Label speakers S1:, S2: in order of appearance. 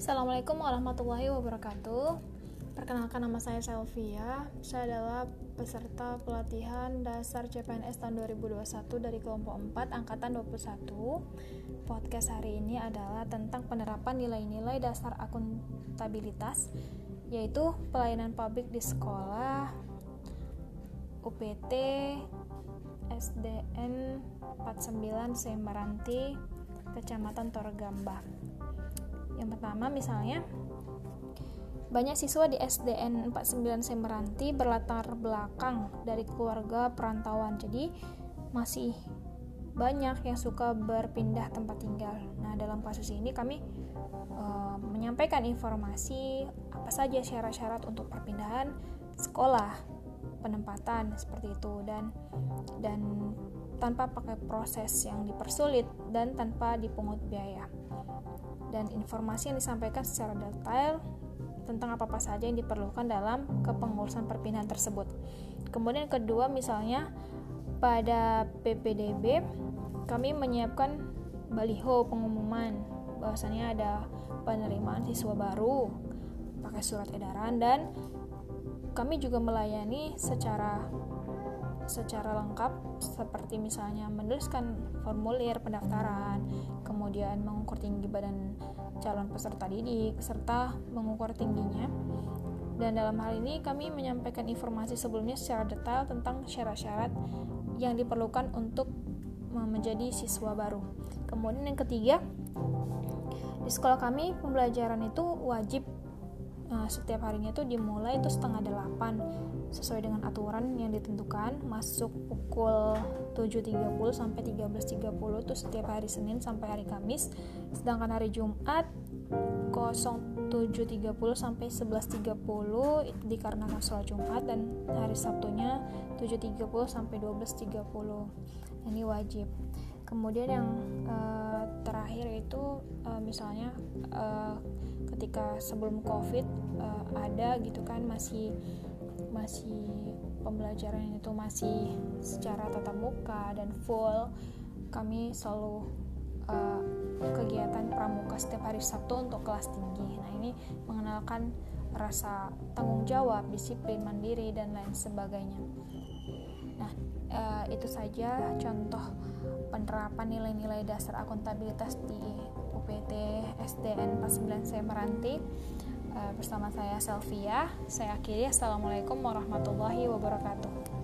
S1: Assalamualaikum warahmatullahi wabarakatuh. Perkenalkan nama saya Selvia. Saya adalah peserta pelatihan dasar CPNS tahun 2021 dari kelompok 4 angkatan 21. Podcast hari ini adalah tentang penerapan nilai-nilai dasar akuntabilitas yaitu pelayanan publik di sekolah UPT SDN 49 Sembaranti Kecamatan Torgamba. Yang pertama misalnya banyak siswa di SDN 49 Semeranti berlatar belakang dari keluarga perantauan. Jadi masih banyak yang suka berpindah tempat tinggal. Nah, dalam kasus ini kami e, menyampaikan informasi apa saja syarat-syarat untuk perpindahan sekolah, penempatan seperti itu dan dan tanpa pakai proses yang dipersulit dan tanpa dipungut biaya dan informasi yang disampaikan secara detail tentang apa-apa saja yang diperlukan dalam kepengurusan perpindahan tersebut. Kemudian kedua misalnya pada PPDB kami menyiapkan baliho pengumuman bahwasanya ada penerimaan siswa baru pakai surat edaran dan kami juga melayani secara secara lengkap seperti misalnya menuliskan formulir pendaftaran, kemudian mengukur tinggi badan calon peserta didik serta mengukur tingginya. Dan dalam hal ini kami menyampaikan informasi sebelumnya secara detail tentang syarat-syarat yang diperlukan untuk menjadi siswa baru. Kemudian yang ketiga, di sekolah kami pembelajaran itu wajib uh, setiap harinya itu dimulai itu setengah delapan. Sesuai dengan aturan yang ditentukan masuk pukul 7.30 sampai 13.30 itu setiap hari Senin sampai hari Kamis. Sedangkan hari Jumat 07.30 sampai 11.30 dikarenakan sholat Jumat dan hari Sabtunya 7.30 sampai 12.30 ini wajib kemudian yang uh, terakhir itu uh, misalnya uh, ketika sebelum covid uh, ada gitu kan masih masih pembelajaran itu masih secara tatap muka dan full kami selalu uh, kegiatan pramuka setiap hari Sabtu untuk kelas tinggi. Nah ini mengenalkan rasa tanggung jawab disiplin mandiri dan lain sebagainya. Nah uh, itu saja contoh penerapan nilai-nilai dasar akuntabilitas di UPT SDN 49 Semeranti uh, bersama saya Selvia. Saya akhiri. Assalamualaikum warahmatullahi wabarakatuh.